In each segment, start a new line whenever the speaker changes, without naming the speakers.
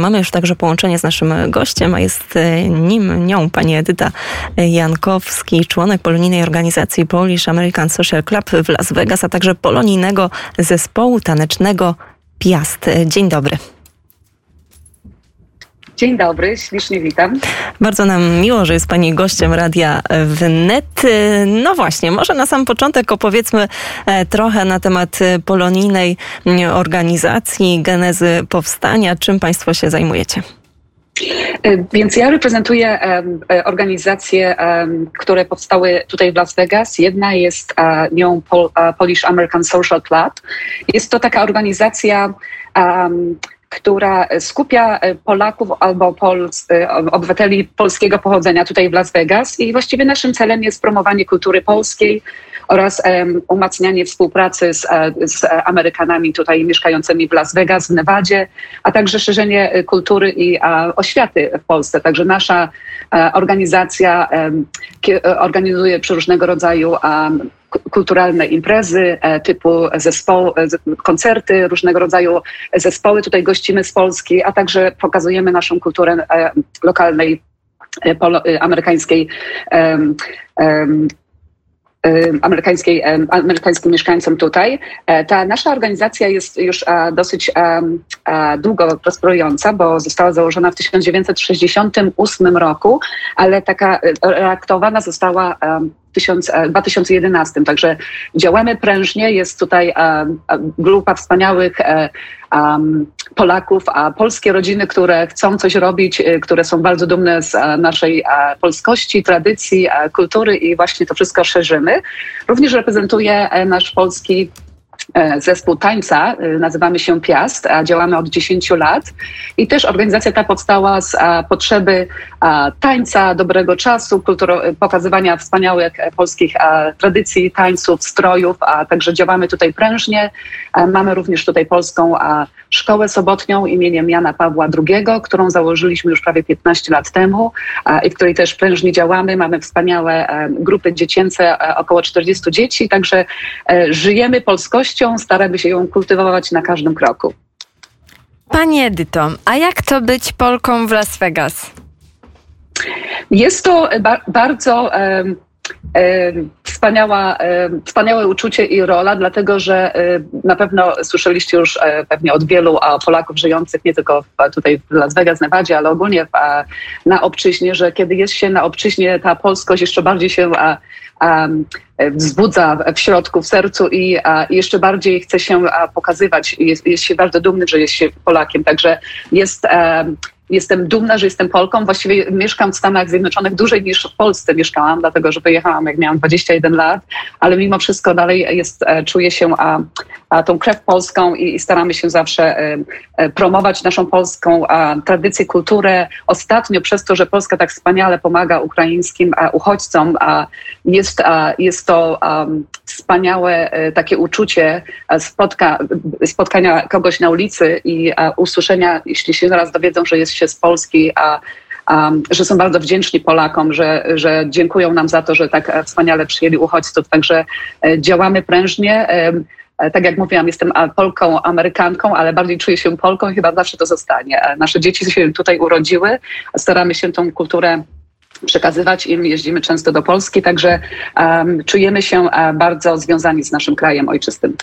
Mamy już także połączenie z naszym gościem, a jest e, nim, nią pani Edyta Jankowski, członek polonijnej organizacji Polish American Social Club w Las Vegas, a także polonijnego zespołu tanecznego Piast. Dzień dobry.
Dzień dobry, ślicznie witam.
Bardzo nam miło, że jest Pani gościem Radia Wnet. No właśnie, może na sam początek opowiedzmy e, trochę na temat polonijnej organizacji, genezy powstania. Czym Państwo się zajmujecie?
E, więc ja reprezentuję um, organizacje, które powstały tutaj w Las Vegas. Jedna jest nią Pol, Polish American Social Club. Jest to taka organizacja która skupia e, Polaków albo Pols, e, obywateli polskiego pochodzenia tutaj w Las Vegas i właściwie naszym celem jest promowanie kultury polskiej oraz um, umacnianie współpracy z, e, z, Amerykanami tutaj mieszkającymi w Las Vegas, w Nevadzie, a także szerzenie kultury i oświaty w Polsce. Także nasza organizacja organizuje różnego rodzaju kulturalne imprezy e, typu zespołu, e, koncerty, różnego rodzaju zespoły tutaj gościmy z Polski, a także pokazujemy naszą kulturę e, lokalnej, amerykańskiej amerykańskiej, amerykańskim mieszkańcom tutaj. Ta nasza organizacja jest już dosyć długo prosperująca, bo została założona w 1968 roku, ale taka reaktowana została 2011. Także działamy prężnie. Jest tutaj grupa wspaniałych Polaków, a polskie rodziny, które chcą coś robić, e, które są bardzo dumne z naszej polskości, tradycji, kultury i właśnie to wszystko szerzymy. Również reprezentuje e, nasz polski E, zespół tańca, e, nazywamy się Piast, a działamy od 10 lat i też organizacja ta powstała z potrzeby tańca, dobrego czasu, pokazywania wspaniałych e, polskich tradycji, tańców, strojów, a także działamy tutaj prężnie. Mamy również tutaj polską szkołę sobotnią imieniem Jana Pawła II, którą założyliśmy już prawie 15 lat temu i w której też prężnie działamy. Mamy wspaniałe grupy dziecięce, około 40 dzieci, także żyjemy polskością, staramy się ją kultywować na każdym kroku.
Pani Edyto, a jak to być Polką w Las Vegas?
Jest to ba bardzo e, wspaniała, wspaniałe uczucie i rola, dlatego że na pewno słyszeliście już e, pewnie od wielu Polaków żyjących nie tylko tutaj w Las Vegas, Nevadzie, ale ogólnie na obczyźnie, że kiedy jest się na obczyźnie, ta polskość jeszcze bardziej się wzbudza w środku, w sercu i, jeszcze bardziej chce się pokazywać. Jest, jest się bardzo dumny, że jest się Polakiem. Także jest Jestem dumna, że jestem Polką. Właściwie mieszkam w Stanach Zjednoczonych dłużej niż w Polsce mieszkałam, dlatego że wyjechałam jak miałam 21 lat, ale mimo wszystko dalej jest, e, czuję się a, a tą krew polską i, i staramy się zawsze e, e, promować naszą polską a, tradycję, kulturę. Ostatnio przez to, że Polska tak wspaniale pomaga ukraińskim uchodźcom, a jest, jest to wspaniałe takie uczucie spotka, spotkania kogoś na ulicy i usłyszenia, jeśli się zaraz dowiedzą, że jest się z Polski, a, że są bardzo wdzięczni Polakom, że, że dziękują nam za to, że tak wspaniale przyjęli uchodźców. Także e, działamy prężnie. E, e, tak jak mówiłam, jestem Polką, Amerykanką, ale bardziej czuję się Polką i chyba zawsze to zostanie. Nasze dzieci się tutaj urodziły, staramy się tą kulturę przekazywać im. Jeździmy często do Polski, także um, czujemy się bardzo związani z naszym krajem ojczystym.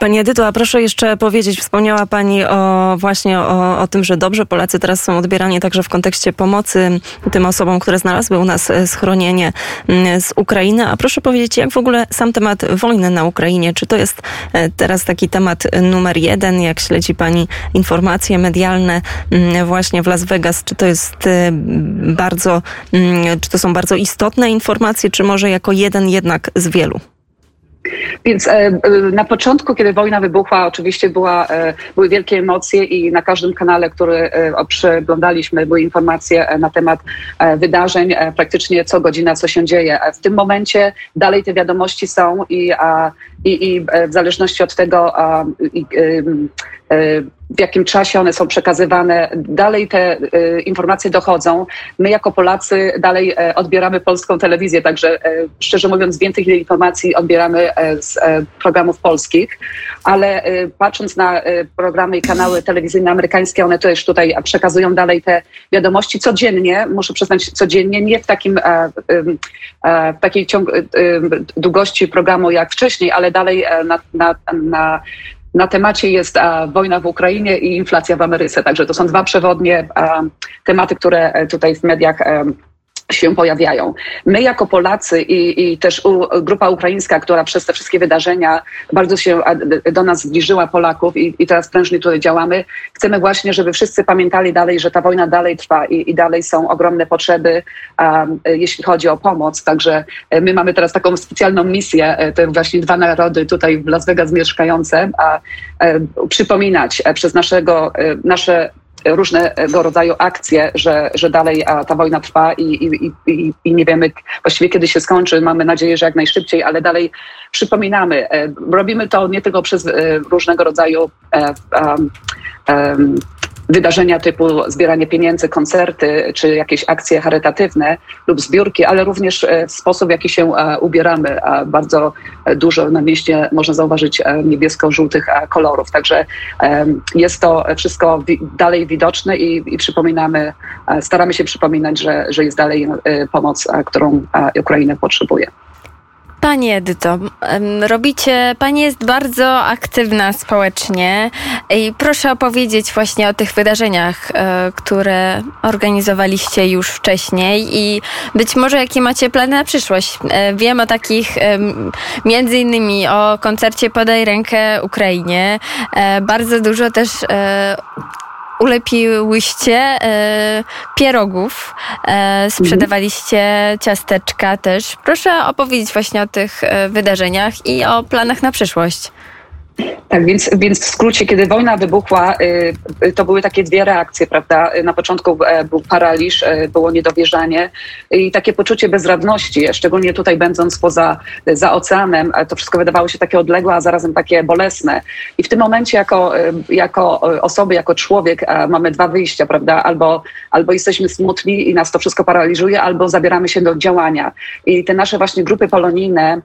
Pani Edyto, a proszę jeszcze powiedzieć, wspomniała Pani o właśnie o, o, tym, że dobrze Polacy teraz są odbierani także w kontekście pomocy tym osobom, które znalazły u nas e, schronienie mm, z Ukrainy. A proszę powiedzieć, jak w ogóle sam temat wojny na Ukrainie, czy to jest e, teraz taki temat numer jeden, jak śledzi Pani informacje medialne mm, właśnie w Las Vegas, czy to jest e, bardzo, mm, czy to są bardzo istotne informacje, czy może jako jeden jednak z wielu?
Więc e, e, na początku, kiedy wojna wybuchła, oczywiście była, e, były wielkie emocje i na każdym kanale, który przeglądaliśmy, były informacje na temat wydarzeń, praktycznie co godzina, co się dzieje. W tym momencie dalej te wiadomości są i, i, i w zależności od tego, w jakim czasie one są przekazywane. Dalej te y, informacje dochodzą. My jako Polacy dalej e, odbieramy polską telewizję, także e, szczerze mówiąc więcej informacji odbieramy e, z programów polskich, ale patrząc na programy i kanały telewizyjne amerykańskie, one też tutaj przekazują dalej te wiadomości codziennie, muszę przyznać codziennie, nie w takim w takiej ciąg, długości programu jak wcześniej, ale dalej na, na, na na temacie jest a, wojna w Ukrainie i inflacja w Ameryce. Także to są dwa przewodnie a, tematy, które e, tutaj w mediach się pojawiają. My jako Polacy i, i też u, grupa ukraińska, która przez te wszystkie wydarzenia bardzo się do nas zbliżyła, Polaków i, i teraz prężnie tutaj działamy, chcemy właśnie, żeby wszyscy pamiętali dalej, że ta wojna dalej trwa i, i dalej są ogromne potrzeby, um, jeśli chodzi o pomoc. Także e, my mamy teraz taką specjalną misję, e, te właśnie dwa narody tutaj w Las Vegas mieszkające, a, a e, przypominać przez naszego, nasze różnego rodzaju akcje, że, że dalej ta wojna trwa i, i, i, i nie wiemy właściwie kiedy się skończy. Mamy nadzieję, że jak najszybciej, ale dalej przypominamy. E, robimy to nie tylko przez e, różnego rodzaju e, wydarzenia typu zbieranie pieniędzy, koncerty czy jakieś akcje charytatywne lub zbiórki, ale również e, sposób, w jaki się e, ubieramy. Bardzo dużo na mieście można zauważyć e, niebiesko-żółtych kolorów. Także jest to wszystko dalej widoczne i, i przypominamy, staramy się przypominać, że, że jest dalej pomoc, którą Ukraina potrzebuje.
Pani Edyto, robicie, Pani jest bardzo aktywna społecznie i proszę opowiedzieć właśnie o tych wydarzeniach, e, które organizowaliście już wcześniej i być może jakie macie plany na przyszłość. E, wiem o takich między innymi o koncercie Podaj rękę Ukrainie. E, bardzo dużo też ulepiłyście e, pierogów, e, sprzedawaliście ciasteczka też. Proszę opowiedzieć właśnie o tych e, wydarzeniach i o planach na przyszłość.
Tak, więc, więc w skrócie, kiedy wojna wybuchła, y, to były takie dwie reakcje, prawda? Na początku e, był paraliż, e, było niedowierzanie i takie poczucie bezradności, szczególnie tutaj będąc poza za oceanem, to wszystko wydawało się takie odległe, a zarazem takie bolesne. I w tym momencie jako, e, jako osoby, jako człowiek mamy dwa wyjścia, prawda? Albo, albo jesteśmy smutni i nas to wszystko paraliżuje, albo zabieramy się do działania. I te nasze właśnie grupy polonijne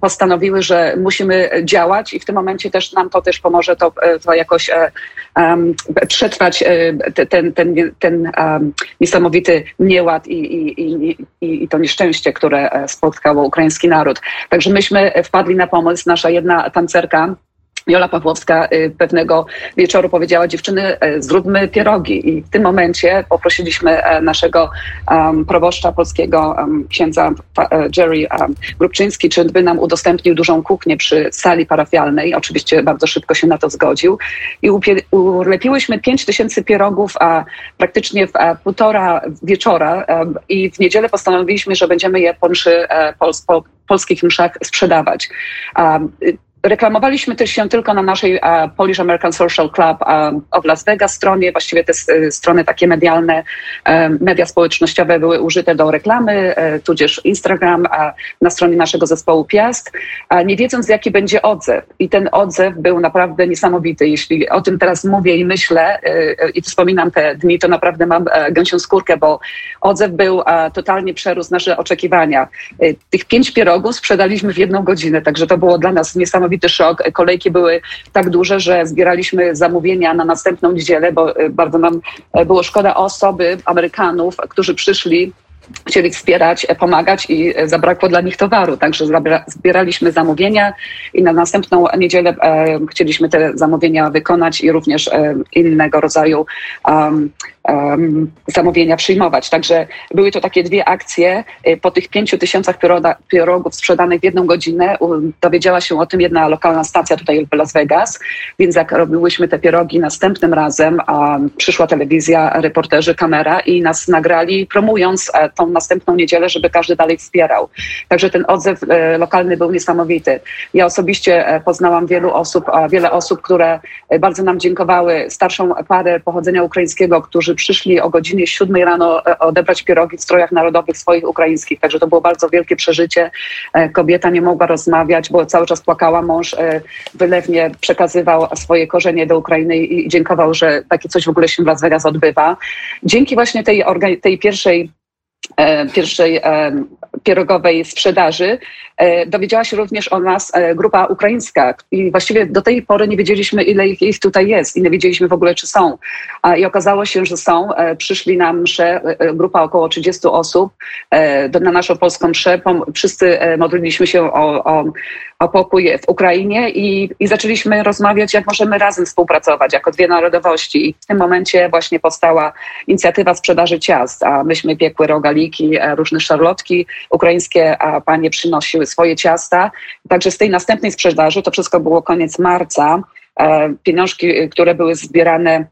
postanowiły, że musimy działać i w tym momencie też nam to też pomoże to, e, to jakoś um, przetrwać ten, ten, ten um, niesamowity nieład i, i, i, i, to nieszczęście, które spotkało ukraiński naród. Także myśmy wpadli na pomysł, nasza jedna tancerka, Jola Pawłowska y, pewnego wieczoru powiedziała, dziewczyny, e, zróbmy pierogi. I w tym momencie poprosiliśmy e, naszego um, proboszcza polskiego, um, księdza e, Jerry um, Grubczyński, czy by nam udostępnił dużą kuchnię przy sali parafialnej. Oczywiście bardzo szybko się na to zgodził. I ulepiłyśmy pięć tysięcy pierogów, a praktycznie w a, półtora wieczora. I w niedzielę postanowiliśmy, że będziemy je po, mszy, po, po polskich mszach sprzedawać. Reklamowaliśmy też się tylko na naszej uh, Polish American Social Club uh, of Las Vegas stronie. Właściwie te uh, strony takie medialne, media społecznościowe były użyte do reklamy, tudzież Instagram na stronie naszego zespołu Piast, nie wiedząc jaki będzie odzew. I ten odzew był naprawdę niesamowity. Jeśli o tym teraz mówię i myślę i wspominam te dni, to naprawdę mam gęsią skórkę, bo odzew był totalnie przerósł nasze oczekiwania. Tych pięć pierogów sprzedaliśmy w jedną godzinę, także to było dla nas niesamowite niesamowity szok. Kolejki były tak duże, że zbieraliśmy zamówienia na następną niedzielę, bo e, bardzo nam e, było szkoda osoby, Amerykanów, którzy przyszli chcieli wspierać, e, pomagać i zabrakło dla nich towaru. Także zbieraliśmy zamówienia i na następną niedzielę chcieliśmy te zamówienia wykonać i również innego rodzaju um, zamówienia przyjmować. Także były to takie dwie akcje. Y, po tych pięciu tysiącach pierogów sprzedanych w jedną godzinę dowiedziała się o tym jedna lokalna stacja tutaj w Las Vegas, więc jak robiłyśmy te pierogi następnym razem, przyszła telewizja, reporterzy, kamera i nas nagrali promując e, tą następną niedzielę, żeby każdy dalej wspierał. Także ten odzew e, lokalny był niesamowity. Ja osobiście e, poznałam wielu osób, wiele osób, które bardzo nam dziękowały, starszą parę pochodzenia ukraińskiego, którzy przyszli o godzinie 7 rano odebrać pierogi w strojach narodowych swoich ukraińskich. Także to było bardzo wielkie przeżycie. Kobieta nie mogła rozmawiać, bo cały czas płakała. Mąż wylewnie przekazywał swoje korzenie do Ukrainy i dziękował, że takie coś w ogóle się w Las Vegas odbywa. Dzięki właśnie tej, tej pierwszej E, pierwszej e, pierogowej sprzedaży, e, dowiedziała się również o nas grupa ukraińska i właściwie do tej pory nie wiedzieliśmy, ile ich tutaj jest i nie wiedzieliśmy w ogóle, czy są. I okazało się, że są. Przyszli na mszę, grupa około 30 osób na naszą polską mszę. Wszyscy modliliśmy się o, o, o pokój w Ukrainie i, i zaczęliśmy rozmawiać, jak możemy razem współpracować jako dwie narodowości. I w tym momencie właśnie powstała inicjatywa sprzedaży ciast, a myśmy piekły rogaliki, e, różne szarlotki ukraińskie, panie przynosiły swoje ciasta. Także z tej następnej sprzedaży, to wszystko było koniec marca, e, pieniążki, które były zbierane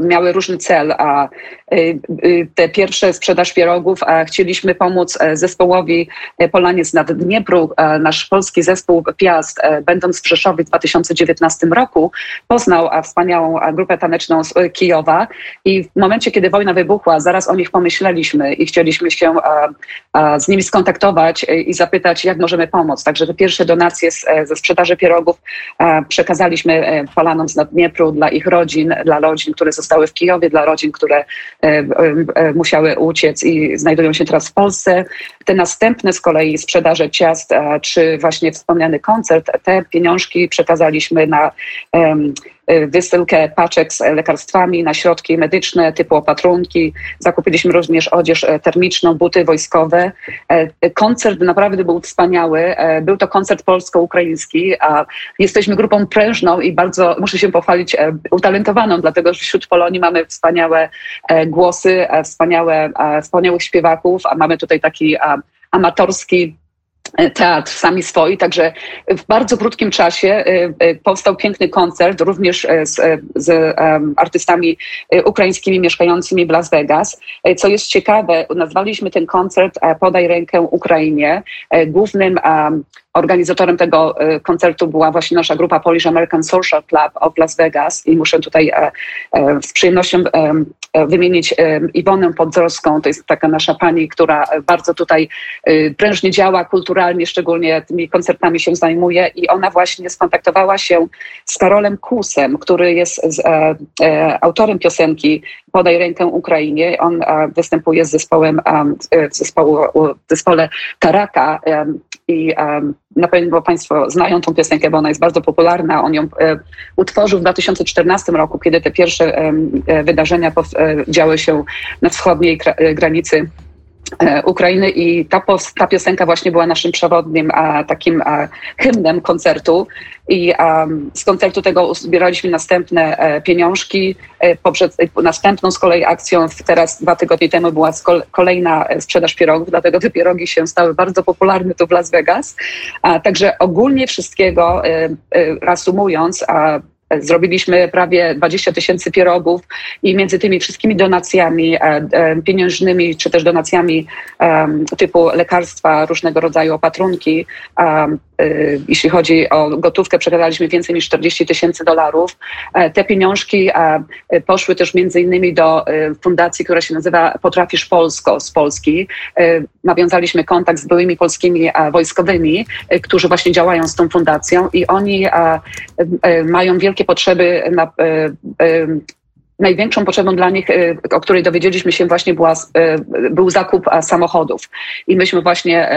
miały różny cel, a y, y, te pierwsze sprzedaż pierogów a chcieliśmy pomóc e, zespołowi e, Polaniec nad Dniepru. Nasz polski zespół Piast, e, będąc w Rzeszowie w 2019 roku, poznał wspaniałą grupę taneczną z Kijowa i w momencie, kiedy wojna wybuchła, zaraz o nich pomyśleliśmy i chcieliśmy się z nimi skontaktować i zapytać, jak możemy pomóc. Także te pierwsze donacje ze sprzedaży pierogów przekazaliśmy Polanom z Naddniepru dla ich rodzin, dla rodzin rodzin, które zostały w Kijowie, dla rodzin, które e, e, musiały uciec i znajdują się teraz w Polsce. Te następne z kolei sprzedaże ciast, czy właśnie wspomniany koncert, te pieniążki przekazaliśmy na Y, wysyłkę paczek z lekarstwami na środki medyczne typu opatrunki. Zakupiliśmy również odzież e, termiczną, buty wojskowe. E, koncert naprawdę był wspaniały. E, był to koncert polsko-ukraiński, jesteśmy grupą prężną i bardzo, muszę się pochwalić, utalentowaną, dlatego że wśród Polonii mamy wspaniałe głosy, wspaniałe, wspaniałych śpiewaków, a mamy tutaj taki amatorski teatr sami swoi, także w bardzo krótkim czasie y, y, powstał piękny koncert również z, z artystami ukraińskimi mieszkającymi w Las Vegas. Co jest ciekawe, nazwaliśmy ten koncert Podaj rękę Ukrainie. Głównym Organizatorem tego e, koncertu była właśnie nasza grupa Polish American Social Club of Las Vegas i muszę tutaj e, e, z przyjemnością wymienić Iwonę Podzorską. To jest taka nasza pani, która bardzo tutaj prężnie działa kulturalnie, szczególnie tymi koncertami się zajmuje i ona właśnie skontaktowała się z Karolem Kusem, który jest autorem piosenki Podaj rękę Ukrainie. On występuje z zespołem, w, zespole Taraka i na pewno Państwo znają tą piosenkę, bo ona jest bardzo popularna. On ją e, utworzył w 2014 roku, kiedy te pierwsze e, wydarzenia e, działy się na wschodniej granicy Ukrainy i ta, ta piosenka właśnie była naszym przewodnim a, takim a, hymnem koncertu i a, z koncertu tego zbieraliśmy następne e, pieniążki. E, poprzez e, następną z kolei akcją teraz dwa tygodnie temu była kolejna sprzedaż pierogów, dlatego te pierogi się stały bardzo popularne tu w Las Vegas. A, także ogólnie wszystkiego reasumując, a Zrobiliśmy prawie 20 tysięcy pierogów i między tymi wszystkimi donacjami e, e, pieniężnymi, czy też donacjami typu lekarstwa, różnego rodzaju opatrunki, e, jeśli chodzi o gotówkę, przekazaliśmy więcej niż 40 tysięcy dolarów. Te pieniążki poszły też między innymi do fundacji, która się nazywa Potrafisz Polsko z Polski. Nawiązaliśmy kontakt z byłymi polskimi wojskowymi, którzy właśnie działają z tą fundacją i oni mają wielkie wielkie potrzeby na, e, e, największą potrzebą dla nich, e, o której dowiedzieliśmy się właśnie była, był zakup samochodów. I myśmy właśnie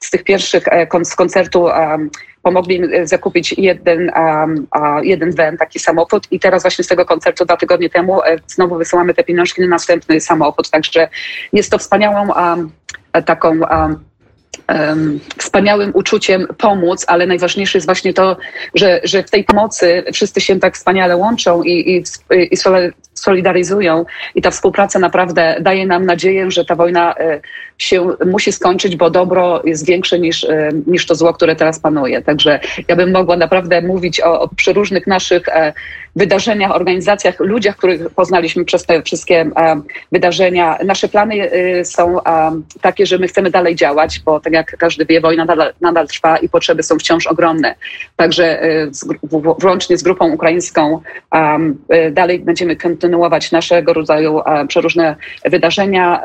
z tych pierwszych z koncertu pomogli zakupić jeden, jeden van, taki samochód i teraz właśnie z tego koncertu dwa tygodnie temu znowu wysyłamy te pieniążki na następny samochód. Także jest to wspaniałą taką wspaniałym uczuciem pomóc, ale najważniejsze jest właśnie to, że, że w tej pomocy wszyscy się tak wspaniale łączą i, i, i solidaryzują i ta współpraca naprawdę daje nam nadzieję, że ta wojna e, się musi skończyć, bo dobro jest większe niż, e, niż to zło, które teraz panuje. Także ja bym mogła naprawdę mówić o, o przeróżnych naszych e, wydarzeniach, organizacjach, ludziach, których poznaliśmy przez te wszystkie wydarzenia. Nasze plany są takie, że my chcemy dalej działać, bo tak jak każdy wie, wojna nadal, nadal trwa i potrzeby są wciąż ogromne. Także włącznie z grupą ukraińską dalej będziemy kontynuować naszego rodzaju przeróżne wydarzenia,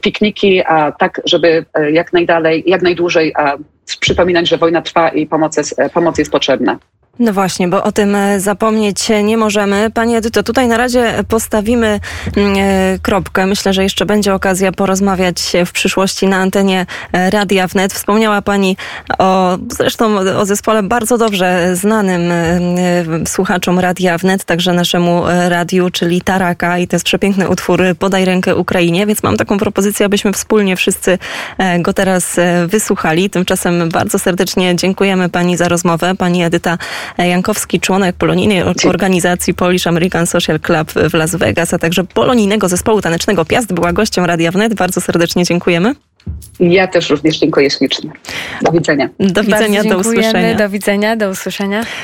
pikniki, tak żeby jak najdalej, jak najdłużej przypominać, że wojna trwa i pomoc jest, pomoc jest potrzebna.
No właśnie, bo o tym e, zapomnieć nie możemy. Pani Edyto, tutaj na razie postawimy mm, e, kropkę. Myślę, że jeszcze będzie okazja porozmawiać w przyszłości na antenie e, Radia Wnet. Wspomniała Pani o, zresztą o zespole bardzo dobrze znanym słuchaczom Radia Wnet, także naszemu radiu, czyli Taraka i to jest przepiękny utwór Podaj rękę Ukrainie, więc mam taką propozycję, abyśmy wspólnie wszyscy go teraz wysłuchali. Tymczasem bardzo serdecznie dziękujemy Pani za rozmowę. Pani Edyta Jankowski, członek polonijnej organizacji Polish American Social Club w Las Vegas, a także polonijnego zespołu tanecznego Piast, była gością Radia Wnet. Bardzo serdecznie dziękujemy.
Ja też również dziękuję ślicznie. Do widzenia.
Do widzenia, do usłyszenia.
Do widzenia, do usłyszenia.